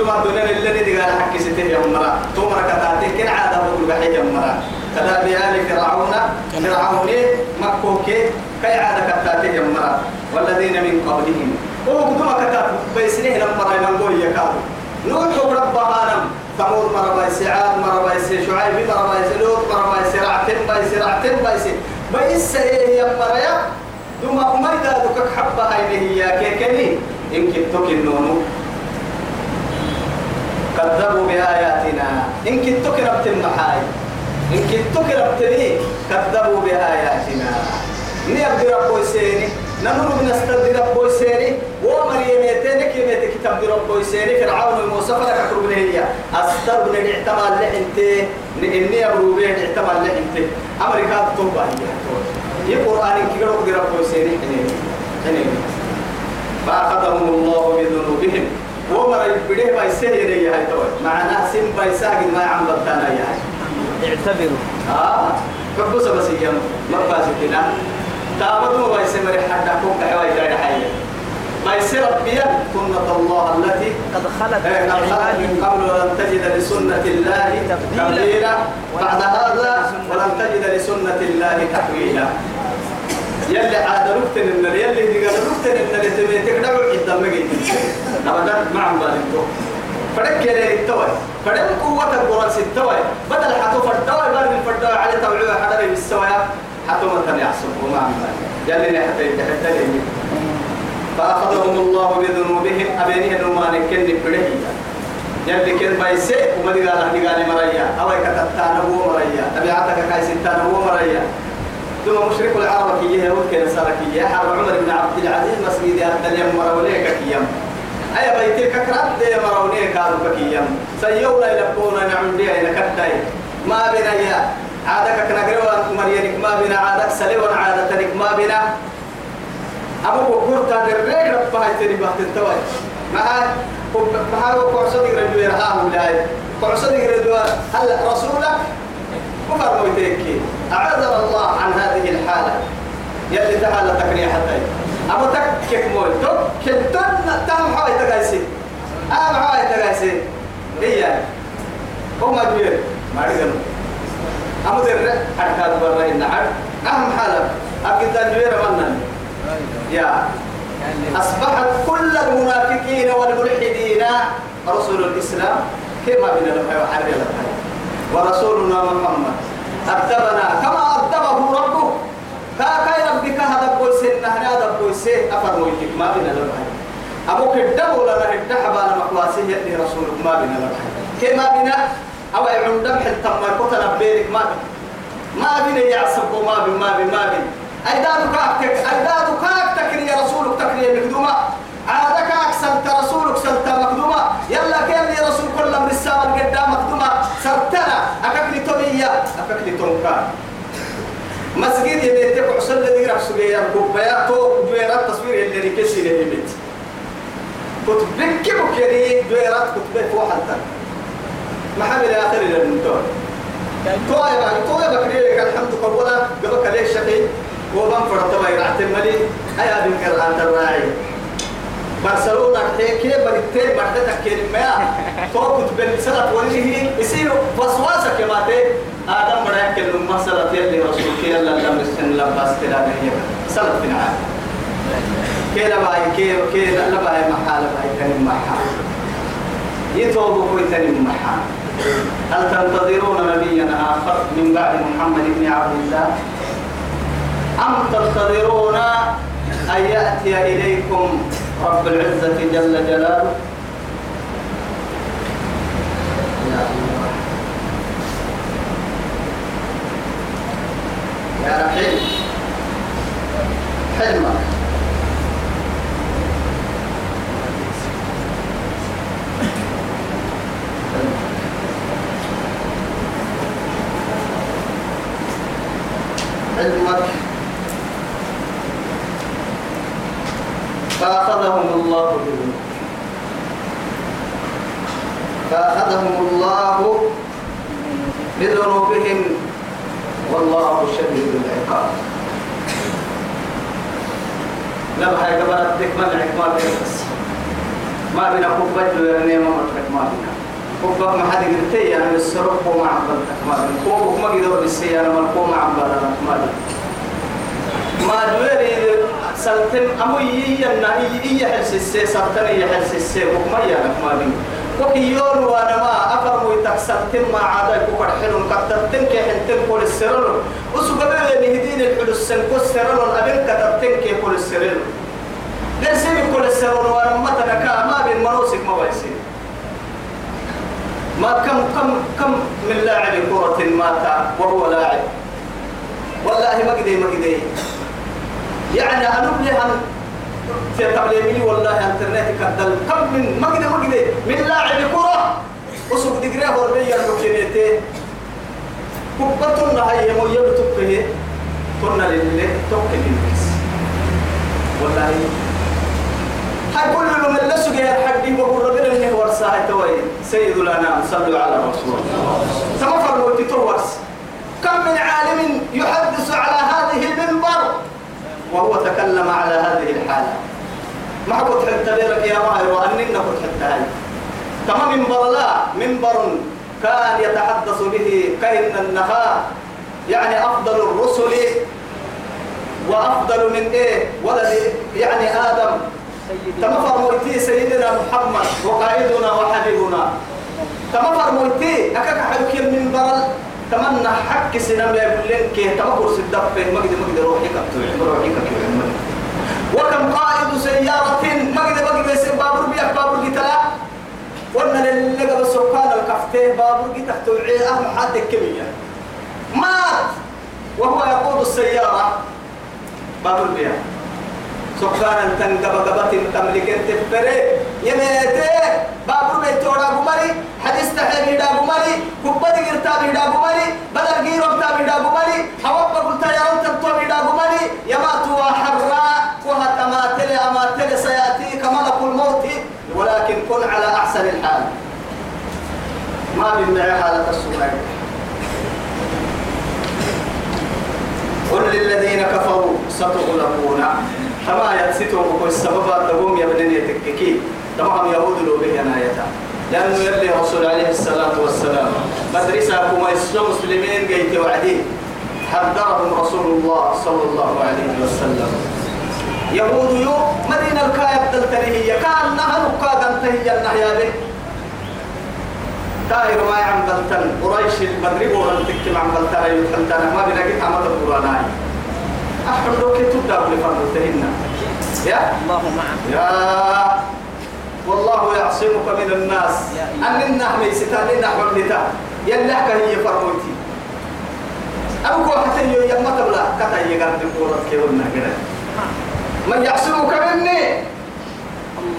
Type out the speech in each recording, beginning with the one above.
ثم الدنيا اللي دي قال حكي سته يا مرا ثم ركعتين كن عاد بقول بحي يا مرا كذا بآل فرعون فرعون مكوك كي عاد كتاتين يا مرا والذين من قبلهم. وقدما كتات بيسنه لما رأي من قول يكادوا نوح رب عالم ثمود مرة بايس عاد مرة بايس شعيب مرة بايس لوط مرة بايس رعتين بايس رعتين بايس بايس هي مرة دوما أميدا دوكك حبة هاي هي كيكني إن كنتك النونو كذبوا بآياتنا. إن كنتك ربت المحاي إن كنتك ربت لي كذبوا بآياتنا. نيبدي ربو يسيني نمر بنستد ربو يسيني ومريم يتينك يميت كتاب ربو يسيني فرعون وموسى فلك أقرب له هي أستر من الاعتماد لحنت إني أبرو به الاعتماد لحنت أمريكا توبة هي. القرآن كيرو ربو يسيني حنين حنين فأخذهم الله بذنوبهم. ومر يبديه ما يسهل يا هاي توي معناه سين بايساق ما عم بتانا يا هاي. اعتبروا. آه. كبس بس يوم ما باس كنا تابدوا ما يسمر حتى كوك حواي جاي حي. ما يصير ربيا سنة الله التي قد خلت إيه، قد خلت من قبل ولن تجد لسنة الله تبديلا. بعد هذا ولن تجد لسنة الله تحويلا. يلي عاد ركتن النار يلي دي قال ركتن النار تبي تقدر مجي ابدا ما عم بالك فدك يلي التوي فدك قوة القرآن ستوي بدل حتو فردوي بدل الفردوي على توعيه حدري بالسوايا حتو تني يحسب وما عم بالك يلي حتى يتحدى لي. فأخذهم الله بذنوبهم. أبينه نمان كن بدهيا يلي كن بايسي وما دي قال دي قال مريا. أو كتتانا هو مريا. تبعتك كايسنتانا هو مريا. ثم مشرك العرب كي يهود كي نصارى كي حرب عمر بن عبد العزيز مسجد اليوم مروليك كيام. أي بيتك كرات دي مروليك هذا كيام سيونا يلبونا نعم دي إلى كتاي ما بنا يا. عادك كنقروا مريانك ما بنا. عادك سليون عادتك ما بنا. أبو بكرتا دريك ربها يتري بحت التوي؟ معها معها وقعصد يرجو يرها ولاي قعصد يرجو هل رسولك؟ كفر مويتيكي أعذر الله عن هذه الحالة. يلي تعالى تكري حتى أما تكك موي تك تن تام حواي تقايسي أم حواي تقايسي هي. هم أدوير ما رجعوا أما در أركاد برا إن عد أهم أكيد أدوير منن يا. أصبحت كل المنافقين والملحدين رسول الإسلام. كما بنا لما يحرر ورسولنا محمد. أدبنا كما أدبه ربه. كاكاي ربك هذا بويسين نحن هذا بويسين أفرمويتك ما بنا لبحي أبوك الدبو لنا الدحب على مقواسيه يأتي رسولك ما بنا لبحي كما بنا أو يعون دمح التمر كتنا بيرك ما بنا ما بنا يعصب ما بنا ما بنا ما بنا أيداد كاكتك أيداد كاكتك يا رسولك تكري مكدومة عادك أكسلت رسولك سلت مكدومة يلا كان لي رسول كل من السامة قدام مكدومة سرتنا أكاكلي تومية أكاكلي تومكا مسجد يدي تبع سل دي رح سجيا كوبايا تو دويرات تصوير اللي ركسي له بيت. كنت بكي بكيري دويرات كنت بك واحد محمد آخر للمنتور توي بقى توي بكري لك الحمد قبولا قبل ليش شقي وبن فرط ما يرعت ملي أيا بنكر عن الراعي برشلونة هيك بريتين بردتك كلمة توقت بالسنة وليه يصير وسواسك يا ماتي آدم يكل لما سلط يلي رسول كي الله لم يسن لباس كلا بهي سلط في العالم كي لباي كي كي لباي محال باي كان محال يتوبوا كوي تاني محال هل تنتظرون نبيا آخر من بعد محمد بن عبد الله أم تنتظرون أن يأتي إليكم رب العزة جل جلاله. يا رحيم. حلمك. فأخذهم الله بذنوبهم. فأخذهم الله بذنوبهم والله شديد العقاب. لما هي قبلت تكمل عقاب بس ما بين كوبا يعني ما متك ما بين كوبا ما حد يقتي أنا السرق وما عبرتك ما بين كوبا ما قدر بالسيارة ما كوبا عبرتك ما بين ما دويري سلتم أمو يينا يي حلس السي سلتم يي حلس السي وما يانا ما بين وكيون وأنا ما أفرمو يتكسلتم ما عادا كوكر حلو كتبتم كي حلتم كل السرر وسبب نهدين الحلو السنكو السرر أبين كتبتم كي كل السرر ليس كل السرر وأنا ما تنكا ما بين مروسك ما ويسين ما كم كم كم من لاعب كرة مات وهو لاعب والله ما قدي ما قدي يعني أنا بلهن في تعليمي والله انترنت كدل؟ كم من ما قدي من لاعب كرة وسوق دقرية وربيع لوكينيتي كبتنا هي مو يبتوكه كنا لله توكل الناس. والله. كل من لسه جاي حدي وهو ربنا اللي هو رساه توي. سيد الانام صلوا على رسول الله تمفر وتتوس كم من عالم يحدث على هذه المنبر وهو تكلم على هذه الحالة ما قلت حتى لك يا ماهر؟ وأننا قلت حتى هاي. كما منبر لا منبر كان يتحدث به كأن النخاء يعني أفضل الرسل وأفضل من إيه؟ ولد يعني آدم. تما فرمويتي سيدنا محمد وقائدنا وحبيبنا. تما فرمويتي أكاك حلوك من برل تمنى حق سنم لا لك تما كرس الدب مجد مجد روحي كبتوع روحي كبتوع وكم قائد سيارة؟ مجد مجد بابور بيك بابور قتلا وأنا اللي قبل سكان الكفتة بابور قتلا توعي أهم حد كمية. مات. وهو يقود السيارة. بابور بيك سكان تنقب قبط تملك تفري يميتي بابور بيتورا قمري. حديث تحلي دا قمري. كبد قرتا بيدا قمري. بدل قيرو بتا بيدا قمري. حواب قلتا يا رب تبتو بيدا قمري. يمات وحرا وهتماتل أماتل سيأتي. كملك الموت ولكن كن على أحسن الحال. ما من حالة السماء قل للذين كفروا ستغلبون. كما يتسيتوا بكل السبب تقوم يا بني تككي. تمام يهود لو به نايتا لأنه يلي رسول عليه الصلاة والسلام. مدرسة كما يسلم مسلمين جيت وعدي. حذرهم رسول الله صلى الله عليه وسلم. يهود يو مدينة الكاية بدلتني هي كأنها نقادا تهي النهيا به. تاير ما عم بلتن قريش المدرب ورن تكتم عم بلتن يتحلتنا ما بنجي عمد القرآن. أحد لو كنت تبدأ لفرد يا؟ الله معك. يا. والله يعصمك من الناس. أن النحن يستاني نحن النتا يلحك هي فرموتي أبوك حتى يوم ما تبلا. كتا يقرد القرآن كي قلنا كده. من يعصمك مني؟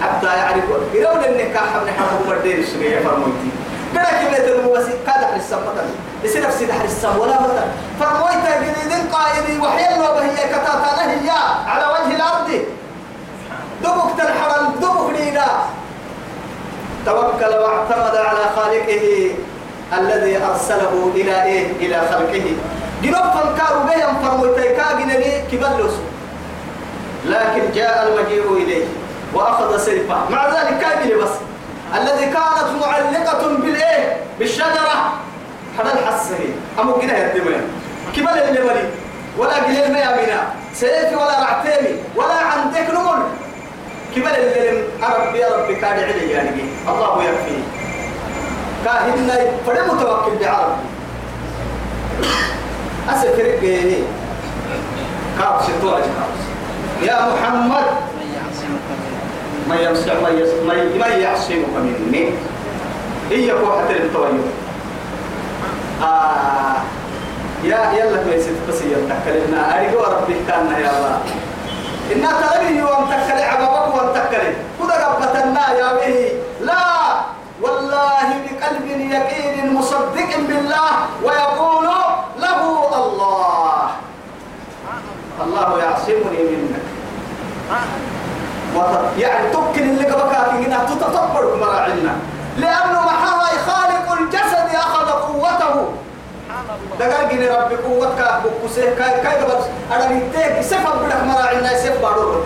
حتى يعرف. يرون النكاح من حرم بردين السجية فرموتي كده كده تنوسي كاد على السمتن يصير نفسي دحر السم ولا بطن فرمويتا جديدين قائدي وحي الله هي كتاتا هي على وجه الأرض. دبك تنحرم دبك لينا توكل واعتمد على خالقه الذي أرسله إلى إيه؟ إلى خلقه. جنوب فنكارو بهم فرمويتا كاجنني كبلوس. لكن جاء المجيء إليه وأخذ سيفه. مع ذلك كامل بس الذي كانت معلقة بالإيه؟ بالشجرة. هذا الحسه أمو كده يدمنا كبل اللي مري ولا قليل ما يامنا سيفي ولا رعتيمي. ولا عندك نمر كبل اللي ربي يا ربي كان علي يعني. الله يكفي. كاهنا فده متوكل بعرب أسفرق به كابس توجه يا محمد. من يعصمك من ما يمسع ما يس ما ي- ما يعصمك مني. هي كوحة التويو آه يا يلا كويس بس يتكلمنا أرجو ربي كان يا الله. إن تلقي يوم تكلي عبابك وان تكلي كذا قبتنا يا به. لا والله بقلب يقين مصدق بالله ويقول له الله. الله يعصمني منك. يعني تمكن اللي قبكاك إنها تتطبر مراعينا. لأنه محاها خالق الجسد قوته. دقال جيني ربي قوتك بكسيه كاي كاي قبل. أنا نتيك سيف أبنك مرا عنا سيف بارو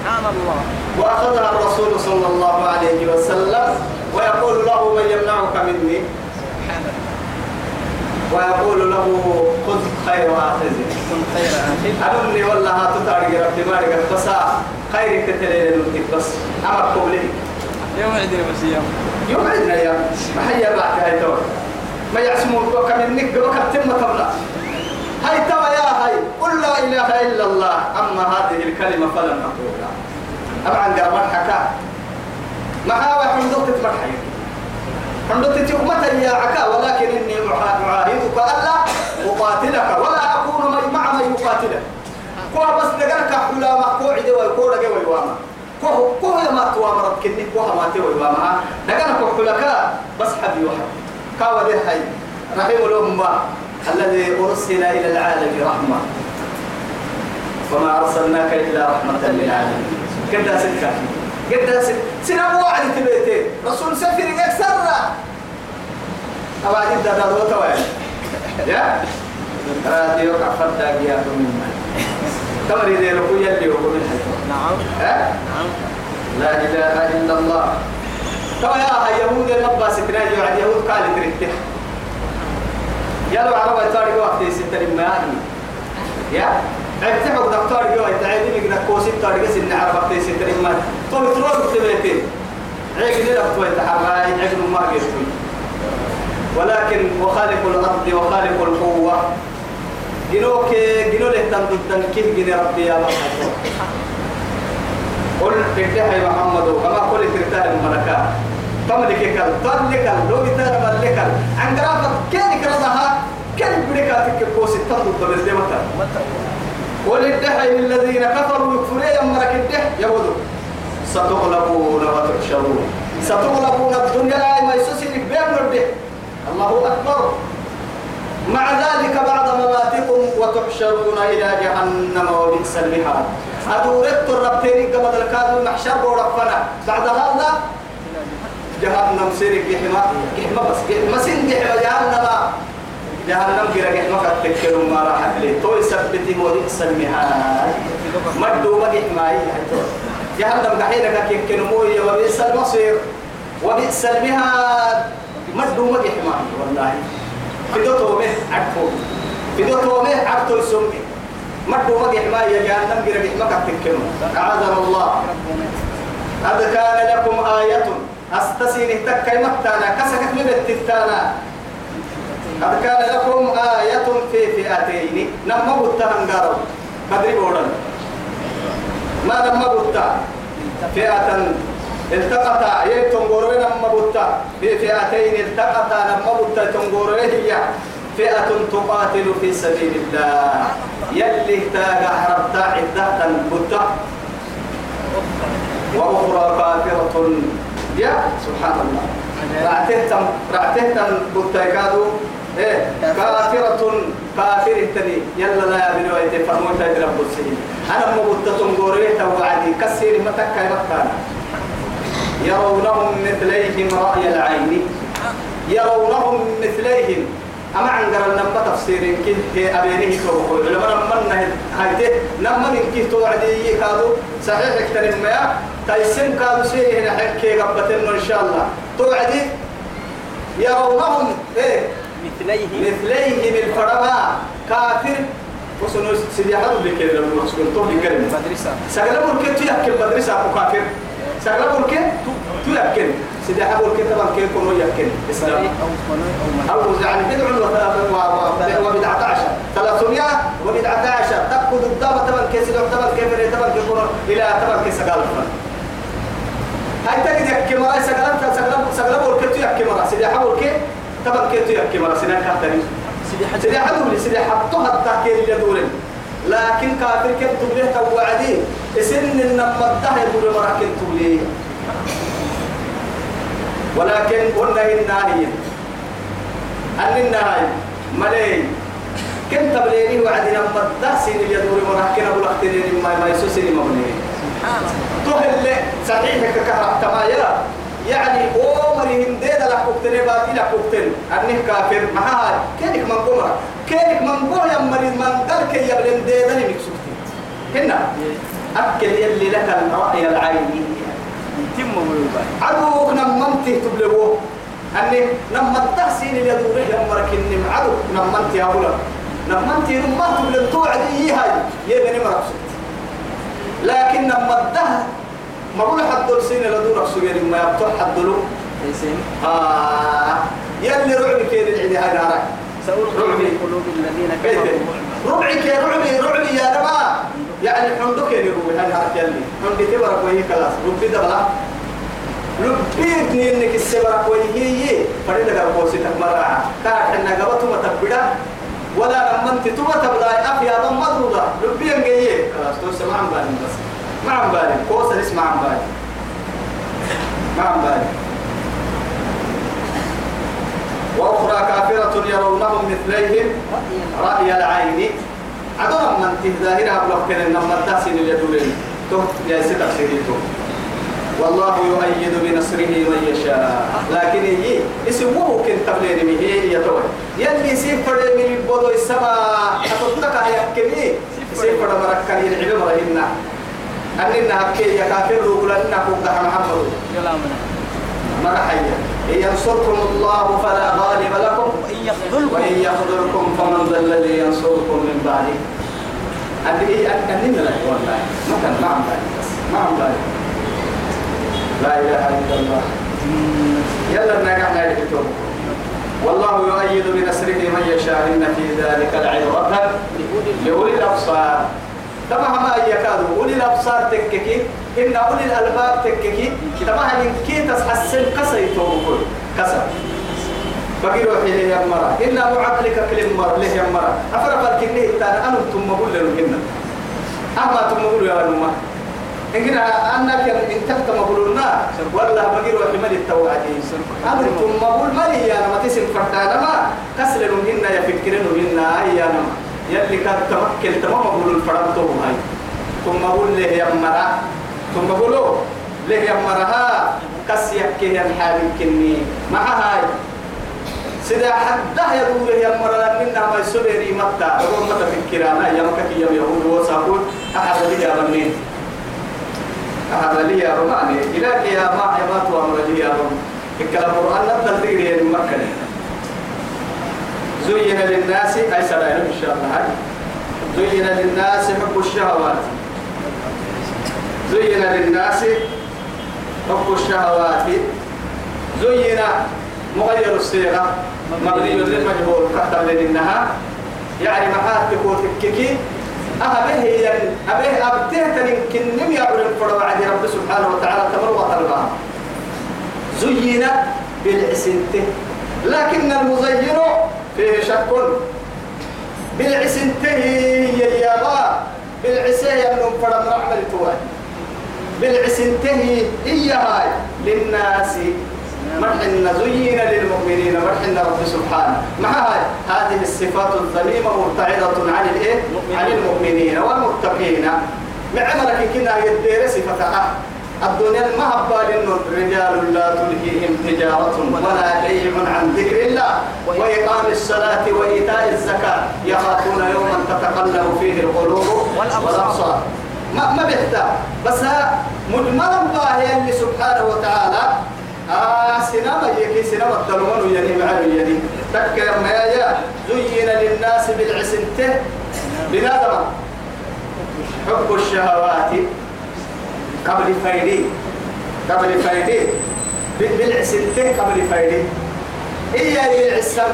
سبحان الله وأخذها الرسول صلى الله عليه وسلم ويقول له من يمنعك مني؟ ويقول له خذ خير آخذ. خذ خير آخذ والله هتطارق ربي ما رجع بس. خير كتلين المكتب بس. أمركم قبلي. يوم عدنا بس يوم. يوم عدنا ما محيا بعد هاي دور ما يعصمون وكم النك وكم تم تبلا هاي توا يا هاي قل لا إله إلا الله أما هذه الكلمة فلن أقولها. طبعا قربان حكا ما هو حمدوك تتمرحي حمدوك تتمرحي يا عكا؟ ولكن إني أعاهدك ألا أقاتلك ولا أكون مع من يقاتلك. كوها بس دقرك حلا ما قوعد ويقول لك ويواما كوه كوه يا ما توا مرت كني كوه ما توا ويواما دقرك حلك بس حد يوحد كاوا ده هاي رحم الأمة الذي أرسل إلى العالم رحمة. وما أرسلناك إلا رحمة للعالمين. كدا سكا كدا سك سنا وعد تبيتي رسول سفر يكسر. أبا جدا ده هو توي يا؟ راديو كفر داقيا من تمر يدي لكو يلي وكو من نعم. ها؟ نعم. لا إله إلا الله. توا يا يهود النبا ستنا يعد يهود قال تريته يا لو عربة تاريخ وقت ستة ما يا؟ افتحوا دكتور يو تعيدين يقدر كوسي تاريخ سن عربة ستة ما تو تروح تبيتين. عيق لنا بتوي تحرى عيق ما يشوي ولكن وخالق الأرض وخالق القوة. جنوك جنو له تنتن كيف جن ربي يا الله قل تكتها محمد كما قل تكتها الملكات. تملك كل تملك لو بتر ملك عن قرابة كان كرزها كان بريكاتك كوس تنظر بس دي متى؟ قل كفروا يكفرون يمرك الدح يهود ستغلبون وتحشرون. ستغلبون الدنيا لا ما يسوسنك بين الدح الله أكبر. مع ذلك بعد مماتكم وتحشرون إلى جهنم وبئس المهاد. أدورت الربتين قبل الكادو محشر وربنا. بعد هذا جهنم سيرك جحمة جحمة بس جحمة سين جحمة جهنم. جهنم كira جحمة فتكلوا ما راح لي تو يثبتي وبئس المهاد مدوا ما جحمة جهنم دحين كيكلوا موية وبئس المصير. وبئس المهاد. مدوا ما جحمة والله. في دو تومه عدفو في دو تومه عدتو يسمي مدوا ما جحمة يا جهنم كira جحمة فتكلوا أعاذنا الله. قد كان لكم آية أستسين تكي مكتانا كسكت من التتانا قد كان لكم آية في فئتين نما بطهن قارو بدري بورن ما نما بطا فئة. التقطا يي تنغورو نما بطا في فئتين التقطا نما بطا تنغورو هي. فئة تقاتل في سبيل الله. يلي تاغا حربتا عدة بطا وأخرى كافرة. يا سبحان الله رعتهتم رعتهتم بطيكادو إيه كافرة كافر تني يلا لا يا بنو أيدي فرموت أيدي رب السجين أنا مبتتم قوريتا وعدي كسير متكا مكانا يرونهم مثليهم رأي العين. يرونهم مثليهم. أما عن قرن نما تفسير كي هي أبينه توقع لما نما هايته نما من توعدي كادو صحيح إكتر ما تيسم كادو سيه هنا حكي قبتنا إن شاء الله. توعدي يرونهم إيه؟ مثليه مثليهم الفرما. كافر. وسنو سيدي حدو بكير لما نسكن تو بكير مدرسة. سقلا بولكي تو يأكل مدرسة أبو كافر. سقلا بولكي تو يأكل. سيدي حدو بولكي طبعا كي كونو يأكل؟ إسلام. أو يعني بدع وبدعة عشر. ثلاثمائة وبدعة عشر. تأخذ الدابة تبن كيس تبن كيف تبن كيف إلى تبن كيس قال هاي تجد يحكي مرة سقلا سقلا سقلا بولكي تو يحكي مرة سيدي تبن كي تو يحكي مرة سنان كاتري سيدي حج سيدي سيدي حطوها التحكي اللي دورين لكن كافر كنت تبليه توعدي إسن الدهر يقول مرة كنت تبليه ولكن قلنا الناهية أن النهاية. ملي كنت تبليني وعدنا مدسين اللي يدور مراكنا بلختنين ما ما يسوسني مبني سبحان الله. تهل صحيح ككهرب تمايا يعني عمري هنديد لك كوكتن باتي لك كوكتن أنه كافر. معها كينك من قمرة كينك من قمرة يمري من ذلك يبلن ديدني مكسوكتين هنا. أكل يلي لك الرأي العيني. يتم ملوبا عدوك نمنته تبلغوه. أني نما التحسين اللي يدوره يمرك إني عدو نمنت يا أولا لما انت ما تقول توعدي. هاي يبني مرقص لكن لما ما بقول حد سين لدور سجل ما يبطل حد له ليسين آه. يلي رعب كين نارك سألقي رعبي. في قلوب الذين بيت كفروا ربعي كي ربعي ربعي يا نما يعني حندك يا ربعي هاي نارك يلي. حندي تبرك وهي كلاس ربي دبلا. ربي إنك السبرك وهي هي. فريد قال قوسي تكمرة كان حنا قبطه ما تبدا. ولا لما انت تبدأ. أفيا ضم مضروضة ربي انجيه خلاص عم بالي بس ما عم بالي قوسه اسمع عم بالي ما عم بالي وأخرى كافرة يرونهم مثليهم رأي العين. عدنا من تهداهنا بلوكين إنما التحسين اليدولين تو يا ستة سيريتو والله يؤيد بنصره من يشاء. لكن يجي اسمه كن تبلين مه يتوي يلي سيف فرد من البودو السماء أتطلق هيا كني سيف فرد مركني العلم رهنا أننا هكي يا كافر رغلنا كوكا محمد كلامنا مرحيا إن ينصركم الله فلا غالب لكم. وإن يخذلكم. وإن يخذلكم فمن ذا الذي ينصركم من بعده. أن إيه أن أن لا والله ما كان ما عم بالي بس ما عم بالي لا إله إلا الله. يلا نرجع نرجع والله يؤيد بنصره من يشاء إن في ذلك العبرة لأولي الأبصار. كما ما يكاد. أولي الأبصار تككي إن أولي الألباب تككي. كما هن كي تحسن كسي توكل كسر. بقي روحي ليه يا مرة؟ إن معقلك كلم مرة ليه يا مرة؟ أفرق الكنيه تانا أنا ثم أقول كنا أما ثم أقول يا نما إن أنك إن تكت مقولنا ولا بقي روحي ملي التوعدي أنا ثم أقول ملي يا نما تسم فتانا ما كسر هن يفكرن هن أي يا نما يلي كان تمكن تمام أقول الفرنتو هاي. ثم أقول له يا مرة. ثم أقولوا له يا مرها كس يحكي يا الحال كني مع هاي. سيدا حده يدور يا مرة. منا ما يسبري متى. أقول متى فكرانا يا مكة يا يهود وساقول أحد لي يا بنين أحد لي يا رماني. إلى يا ما يبات وأمر لي يا رم الكلام القرآن نبدأ تقري من مكة. زين للناس أي سلام إن شاء الله زين للناس حب الشهوات. زين للناس حب الشهوات. زين مغير الصيغة. مبني للمجهول كتب لأنها يعني محات تكون تككي أهبه يعني أبه أبته تنكن نم يعبر الفرع عند رب سبحانه وتعالى تمر وطلبها زين بالعسنته. لكن المزين فيه شك. بالعسنته يا يابا بالعسيه يمنون فرم رحمة توي بالعسنته هي هاي. للناس مرحنا زين للمؤمنين مرحنا رب سبحانه. مع هاي؟ هذه الصفات الذميمة مرتعدة عن الايه؟ عن المؤمنين والمتقين. مع كنا يدير أه الدنيا ما هبال رجال لا تلهيهم تجارة ولا بيع عن ذكر الله. وإقام الصلاة وإيتاء الزكاة يخافون يوما تتقلب فيه القلوب والأبصار. ما ما بيحتاج. بس مجملا الله اللي سبحانه وتعالى؟ آه سينما يكي سينما الدلمون يعني معه يعني تكر ما يا زين للناس بالعسنته بنادم حب الشهوات. قبل فايدي قبل فايدي بالعسنته قبل فايدي إيا بالعسام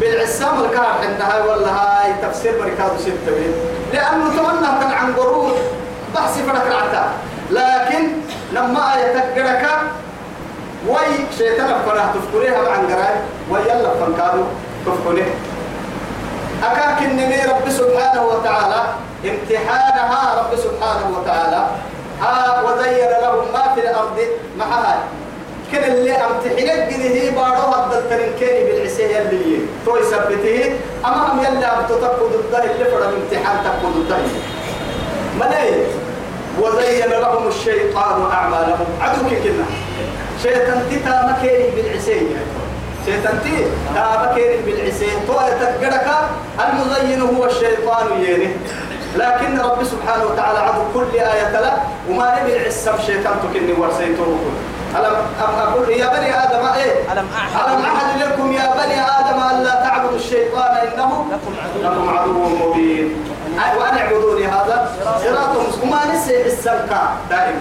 بالعسام الكار عندها ولا هاي تفسير بركات ستة لأنه تمنى كان عن بحث فرق العتاب لكن لما يتقرك وي شيطان فرح تفكريها مع قراي ويلا فنكادو تفكريه أكاك النبي رب سبحانه وتعالى امتحانها رب سبحانه وتعالى. ها وزين لهم ما في الأرض معها. كن اللي امتحنك هي بارو هذا الترنكين بالعسية اللي تو يثبته. أمام يلا بتتقود ضده اللي فرد امتحان تقود ضده. ملاي وزين لهم الشيطان أعمالهم. عدوك كنا. شيطان تتا مكيري بالعسين شيطان تي تا مكيري بالعسين تو يتقرك. المزين هو الشيطان يني لكن رب سبحانه وتعالى عدو كل آية له وما نبي العسم شيطان تكني ورسيته ألم أقول يا بني آدم إيه؟ ألم أعهد ألم أعهد لكم يا بني آدم ألا تعبدوا الشيطان إنه لكم عدو. مبين. وأن اعبدوني هذا صراط وما نسي السلكة دائما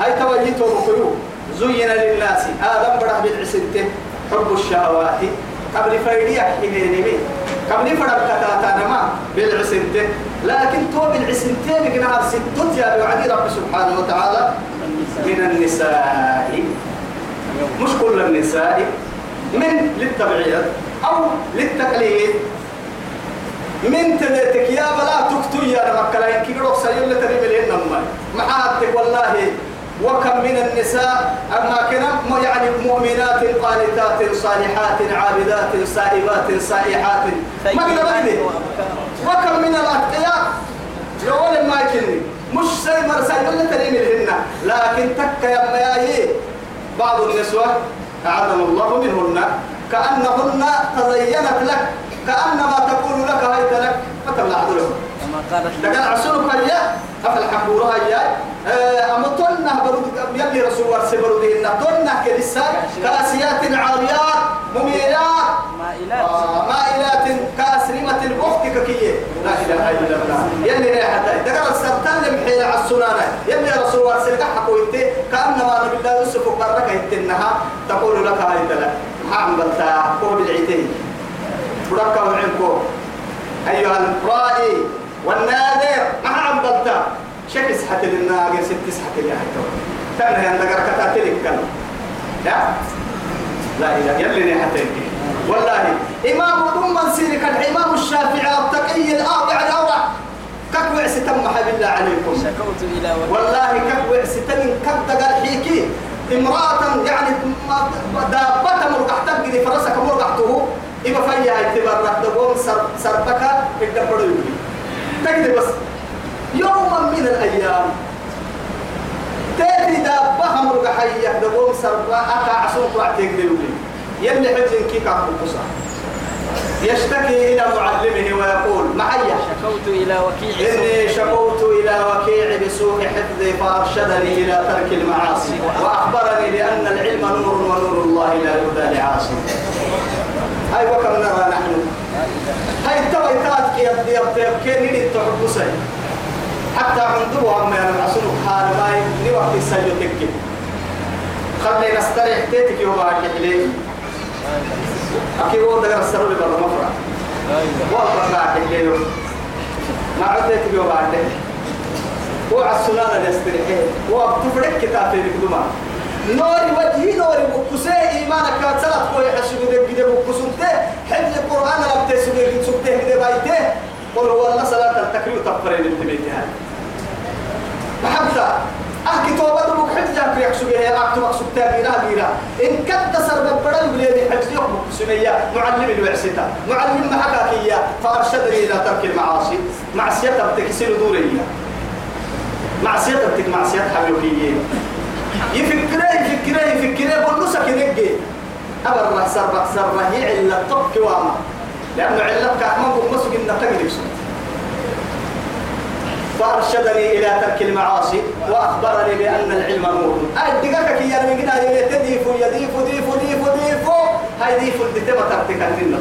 هاي توجيته مخيو زين للناس. آدم برح بالعسنته حب الشهوات. قبل فيديك حينيني. قبل فرق كتاتا نما بالعسنته لكن تو بالعسنته بقنا ستة يا بوعدي رب سبحانه وتعالى من النساء. مش كل النساء. من للتبعية أو للتقليد. من تلتك يا بلا تكتو يا رمكلا كي روح سيول لتريب لهن معاتك والله. وكم من النساء. أما كنا يعني مؤمنات قانتات صالحات عابدات سائبات سائحات. ما بقلي وكم من الأتقياء. يقول ما يكني مش سي مرسل ولا تريم لهن لكن تك يا مياي بعض النسوة أعاذنا الله منهن. كأنهن تزينت لك. كأنما تقول لك هيت لك. فتبلع عدلهم كما قالت لكن عسلك هيا. أفل حبورها هيا أما تنه برود يلي رسول الله سبرو دينا تنه كلسا كأسيات عاريات مميلات مائلات آه، مائلات كاسرمة البخت ككية لا إله إلا الله يلي ريحة دقر السرطان لمحي على السنانة يلي سلقا حقويته كأنما نبي الله يوسف قرك يتنها تقول لك هاي تلا. ما عملتها هو بالعيتين. بركة وعنكو أيها الرائي والنادر ما عملتها شكس حتى للناقة ست حتى لها تنهي أن دقر كتاتلك كلام لا لا إله يلي حتى والله إمام ضم سيرك الإمام الشافعي التقي الأربع الأورع كك ستم بالله عليكم. شكوت إلى والله كك ستم كك دقر حيكي. امرأة يعني دابة مرقح تبقي فرسك مرقحته إما فيها اعتبار تقوم سر سربك الدبر يقولي تجد بس. يوما من الأيام. تاتي دابة مرقحية تقوم سربك. أكا عصوك وعتيك يقولي يلي حجن كيك عقل يشتكي إلى معلمه ويقول معي. شكوت إلى وكيل إني شكوت إلى وكيع بسوء حفظي فأرشدني إلى ترك المعاصي. وأخبرني بأن العلم نور ونور الله لا يهدى لعاصي. هاي وكم نرى نحن. هاي التويتات كي يبدي يبدي نريد تحبسي حتى عنده أما أصلك حال ما نوقت السجو تكي. خلي نستريح تيتك يوم أكي أكيد هو دقر السرور برا مفرع. والله بعد الليل ما عدت بيو بعد هو على السنانة يستريحين. هو بتفرق كتاب في القدماء نوري وجهي نوري بكسي. إيمانك كاتسلت كوي. حسب دك كده بكسنته حفظ القرآن لم تسوي سبته كده بايته قل هو الله صلاة التكريم تفرين انتبهتها محبتا أحكي توبة حفظ جاك يحسب يا أكتب مقصود تابينا بينا إن كنت سرب بدل بلي حفظ يوم سمية معلم الوعستا معلم محكاك إياه فأرشدني إلى ترك المعاصي معصية بتكسر دورية معصية بتك معصية حبيبية يفكره يفكره يفكره بقول سكن يجي أبر سر سر هي علة طب كواما لأنه علة كأحمد ومسك إن تجرب سنة فأرشدني إلى ترك المعاصي وأخبرني بأن العلم نور. أدقك كي يعني من قنا يتديف يديف ديف ديف ديف هاي ديف الدتما تبتك الدين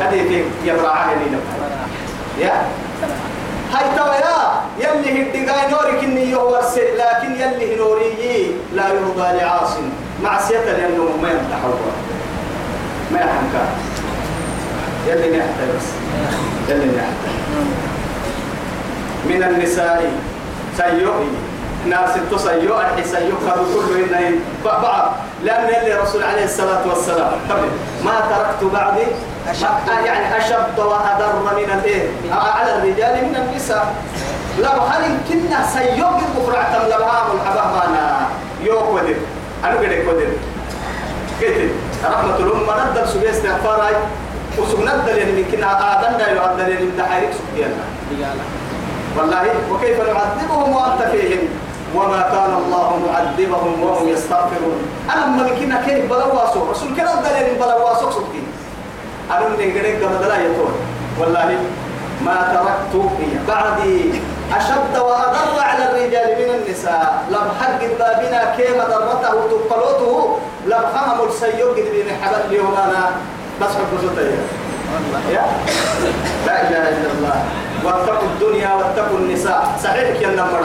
هذه في يبرع لي يا؟ هاي توا يا يلي هدقاي نورك إني يهورس لكن يلي نوري لا يرضى لعاص. معصية لأنه ما يمتحوا ما يحمك يلي نحتى بس يلي نحتى من النساء سيئي ناس تسيئ الحي سيئ خذوا كل إن بعض لأن اللي رسول عليه الصلاة والسلام قبل ما تركت بعدي أشد. يعني أشد وأضر من الإيه على الرجال من النساء لو هل كنا سيئ بكرة تم لبها من حبه معنا يوك ودر أنا قد قدر قلت رحمة الأمة ندل سبيل استغفار وسبندل يعني كنا آدنا يعدل يعني من دحيرك سبيلنا والله وكيف نعذبهم وأنت فيهم؟ وما كان الله معذبهم وهم يستغفرون. أنا ما كنا كيف بلواسو رسول كنا دليل بلواسو سبتي أنا من غيرك قبل لا يطول. والله ما تركت بعدي. أشد وأضر على الرجال من النساء. لم حق بابنا كيما ضرته تقلوته لم خمم السيوك بين حبل اليوم أنا بس حب يا؟ لا إله إلا الله. واتقوا الدنيا واتقوا النساء. صحيح كي النمر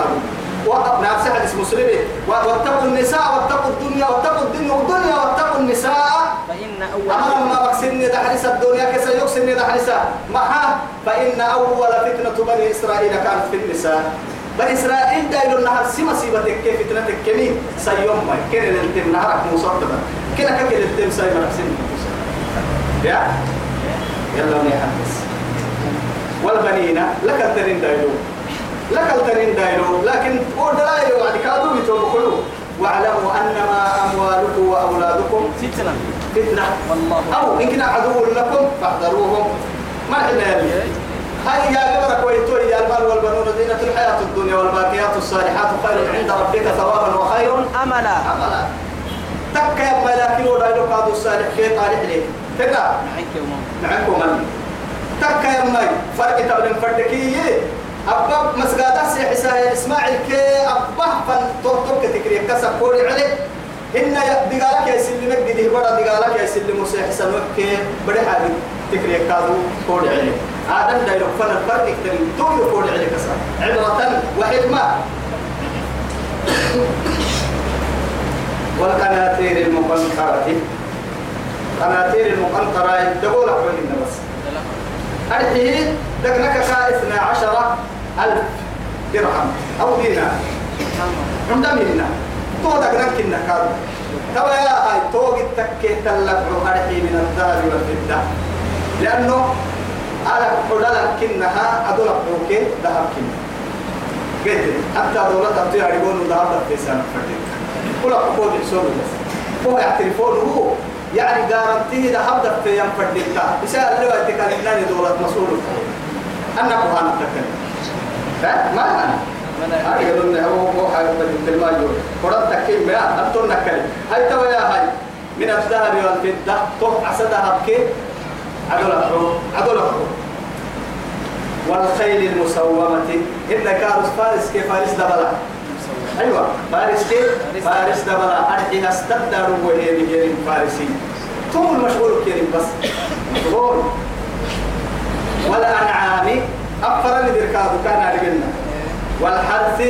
نعم صحيح اسم مسلم واتقوا النساء واتقوا الدنيا واتقوا الدنيا والدنيا واتقوا النساء. فإن أول أمر ما بكسني دحرس الدنيا كسا يكسني دحرسا معها فإن أول فتنة بني إسرائيل كانت في النساء. بني إسرائيل دايلو النهار سما سيبتك كيف فتنتك كمي سيوم. ما كن الانتم نهارك مصدبا كنا كل الانتم سيبتك سنة يا؟ يلا نحدث. والبنين لك التنين دايلو. لك التنين دايلو لكن قول دلائل وعد كادوا بتوبكلوا واعلموا أنما أموالكم وأولادكم فتنة. فتنة. والله. أو إن كان عدو لكم فاحذروهم. ما حنا يلي هاي يا قبرك ويتوي يا المال والبنون زينة الحياة الدنيا والباقيات الصالحات خير عند ربك ثوابا وخير أملا. عملا تك يا ملاكين ولا يقعد الصالح في طالح ليه تقع معك من تك يا ماي. فرق تبلن فردكي أبا مسجد سي حساب إسماعيل كي أبا فن توتوك تكري. كسب كوري عليه إن دقالك يا سلمك دي بڑا دقالك يا سلم سي حساب كي بڑے حاجة تكري كادو كوري عليه آدم دايلو فن الفرق اكتري دول كوري عليه كسب عبرة وحكمة. والقناطير المقنطرة. قناطير المقنطرة. تقول أحوالنا بس. أرحيه دقنك كا اثنا عشر ألف درهم. أو دينار. عند منا تو دقنك كنا كارو. توا يا هاي تو التكي تلقوا أرحي من الذهب والفضة. لأنه على حدلك كنها أدول أبوكي ذهب كنا قلت حتى دولة تطيع يقولوا ذهب في سنة فردين كل أقول يسوي بس. هو يعترفون هو يعني جارنتيه ده حبدا في يوم فرديتا. بسال اللي وقت كان إنني دولة مسؤول. أنا كهان تكلم ها؟ ما أنا. هاي يقولون هو هو حاجة في المايو قرآن تكلم ما أنتم نكلم. هاي توا يا هاي. من الذهب والفضة تو عسدها بكي عدول أحرو عدول أحرو والخيل المسومة. إن كارس فارس كيف فارس دبلا. أيوة. فارس كيف؟ فارس دبلا أرحي استبدأ وهي بجير فارسي. طول مشغول كريم بس. مشغول ولا أنعام أفر ذكر كان رجلنا والحرث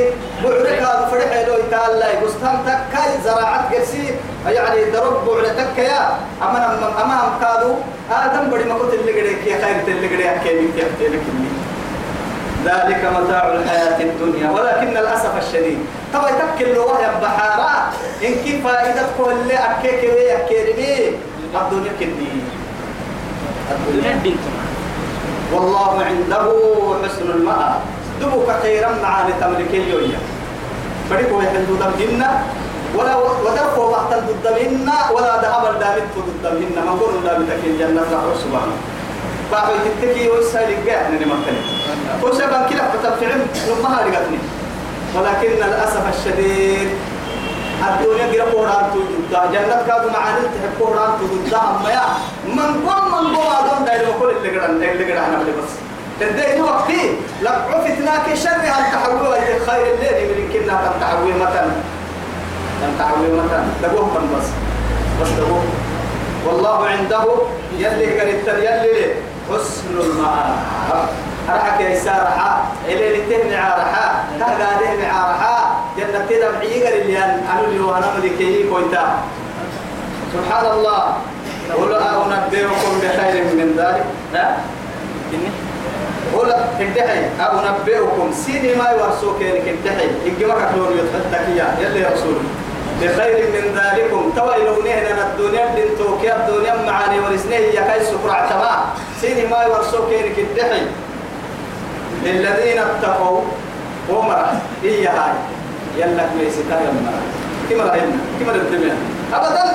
بعرك هذا فرح له يتعالى بستان تكاي زراعة قرسي يعني درب بعد تكيا. أما أمام كادو آدم بدي ما قلت اللي قريك يا خير اللي قريك كيف يفتح ذلك متاع الحياة الدنيا. ولكن للأسف الشديد طبعا يتكل له وهي بحارة. إن كيف فائدة كل أكيك ويأكيرني الدنيا كدي الدنيا والله عنده حسن المآب دبك خيرا معاني تملك اليوم. بريكو يحندو دمهن ولا ودركوا وقت ضدهن ولا ذهب الدامت ضدهن ما قول دامتك الجنة رحمه سبحانه. بعد تتكي ويسالي قاعد نني مكاني وسبب كلا فتفعل لما رجعتني ولكن للأسف الشديد الدنيا قرا قرآن تجد جنة كادو معاني تحب قرآن تجد أما يا من قام من قام أدون دايلو كل اللي قران اللي قرأن أنا بس. تدي وقتي؟ لك عفتناك شر أن تحولوا إلى خير الليل من كنا أن تحوي متى أن تحوي متى تقوه من بس. بس تقوه والله عنده يلي قريت يلي حسن المآب. أرحك يا سارحة إلي لتهن عارحة تهدى دهن عارحة جنة تدم عيقر اللي أنو اللي وأنا ملكي كويتا. سبحان الله. قل أنبئكم بخير من ذلك؟ ها؟ قل انتحي أنبئكم سيني ما يورسوك إنك انتحي إنك كلون يتفتك يا يلي يا رسول. بخير من ذلكم. تويلوا نهنا الدنيا بنتوك يا الدنيا معاني ورسنه يا كاي سكرع تما سيني ما يورسوك إنك انتحي للذين اتقوا ومرا هي هاي يلا ميسيتا يمرا كما رأينا كما الدنيا أبدا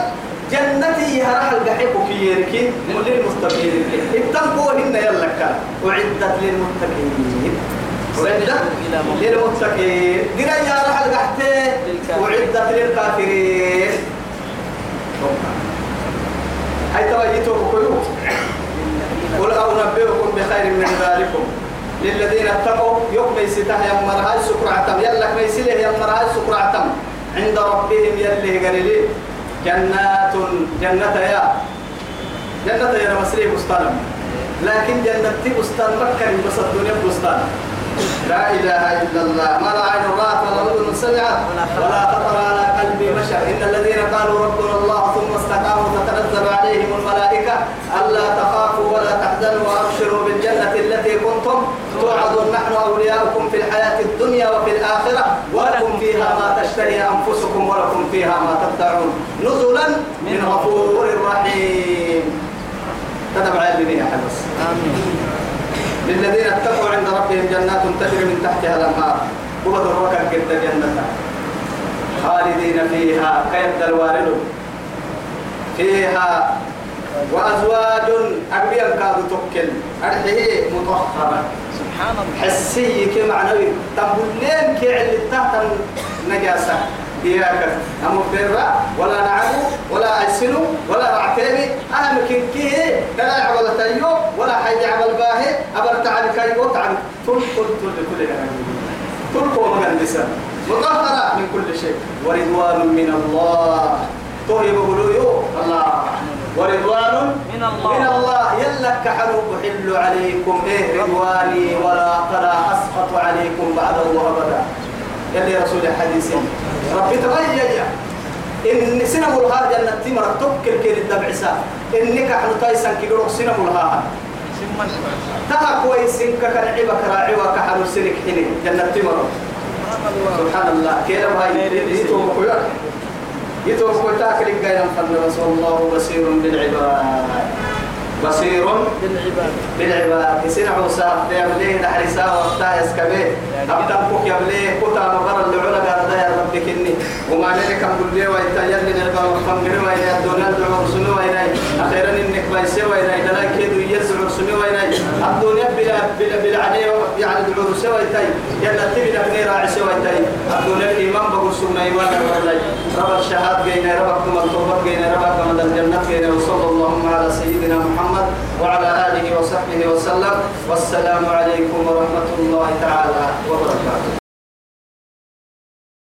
جنتي هرح القحيب كيركي للمستقيم. اتقوا هن يلا كان. وعدت للمتقين. وعدت للمتقين. قرأ يا رح القحتي وعدت للكافرين. هاي توجيتوا بقلوب قل أنبئكم بخير من ذلكم. للذين اتقوا يوم يسته يا مرها سكرعتم يلا ميسله يا مرها سكرعتم عند ربهم يلي قليلي. جنات جنة يا. جنة يا مسري مستلم لكن جنة بستان مكة بس الدنيا بستان لا إله إلا الله. ما لا عين رأت ولا أذن سمعت. ولا خطر على قلب بشر. إن الذين قالوا ربنا الله ثم استقاموا تتنزل عليهم الملائكة ألا تخافوا ولا تحزنوا وأبشروا بالجنة التي كنتم توعدون نحن أولياؤكم في الحياة الدنيا وفي الآخرة ولكم فيها ما تشتهي أنفسكم ولكم فيها ما تدعون نزلا من غفور رحيم. كتب على يا حبس. آمين. للذين اتقوا عند ربهم جنات تجري من تحتها الأنهار. وبدر ركب كنت جنة خالدين فيها كيد الوارد فيها وأزواج أقبيا كادوا توكل أرحية مطهرة. سبحان الله. حسي كمعنوي تبولين كعل تحت النجاسة. إياك. أمو فرا ولا نعبو ولا أسنو ولا رعتيني أهم كنكيه لا يعبل تيو ولا حي يعبل باهي. أبر تعال كيو تل تل كل تل قوم مجلسا مطهرة من كل شيء. ورضوان من الله. طيب قلويو الله. ورضوان من الله. من الله. يلا كحلو بحل عليكم. إيه رضواني ولا فلا أسقط عليكم بعده أبدا. يلي رسول الحديث ربي تغير إن سنة الها جنة تمر تبكر كير الدبعسا إنك حلو تايسن كي يروح سنة الها سمن تها كويس إنك كان عبك راعي وكحلو سنك حيني جنة تمر. سبحان الله. الله. كيف هاي يتو مكويا يتو مكويا تاكل الجاي بس والله بصير بالعباد. بصير بالعباد. بالعباد. يصير عوسا يبليه نحرسا وقتا يسكبه. أبدا بوك يبليه كتا مغر اللعونة قال يا ربي كني. وما نلك أقول لي وإتا يلي نلقى وفنقر وإنا يدونا الدعو رسولي وإنا أخيرا إنك بايسي وإنا دلا كيدو يزع رسولي وإنا الدنيا بلا بلا بلا عليه يعني دعو رسولي وإتا يلا تبي نبني راعسي وإتا الدنيا الإيمان بقول سنة إيمان والله رب الشهاد جينا رب كم التوبة جينا رب كم الجنة جينا. وصلى اللهم على سيدنا محمد وعلى آله وصحبه وسلم. والسلام عليكم ورحمة الله تعالى. fora da casa.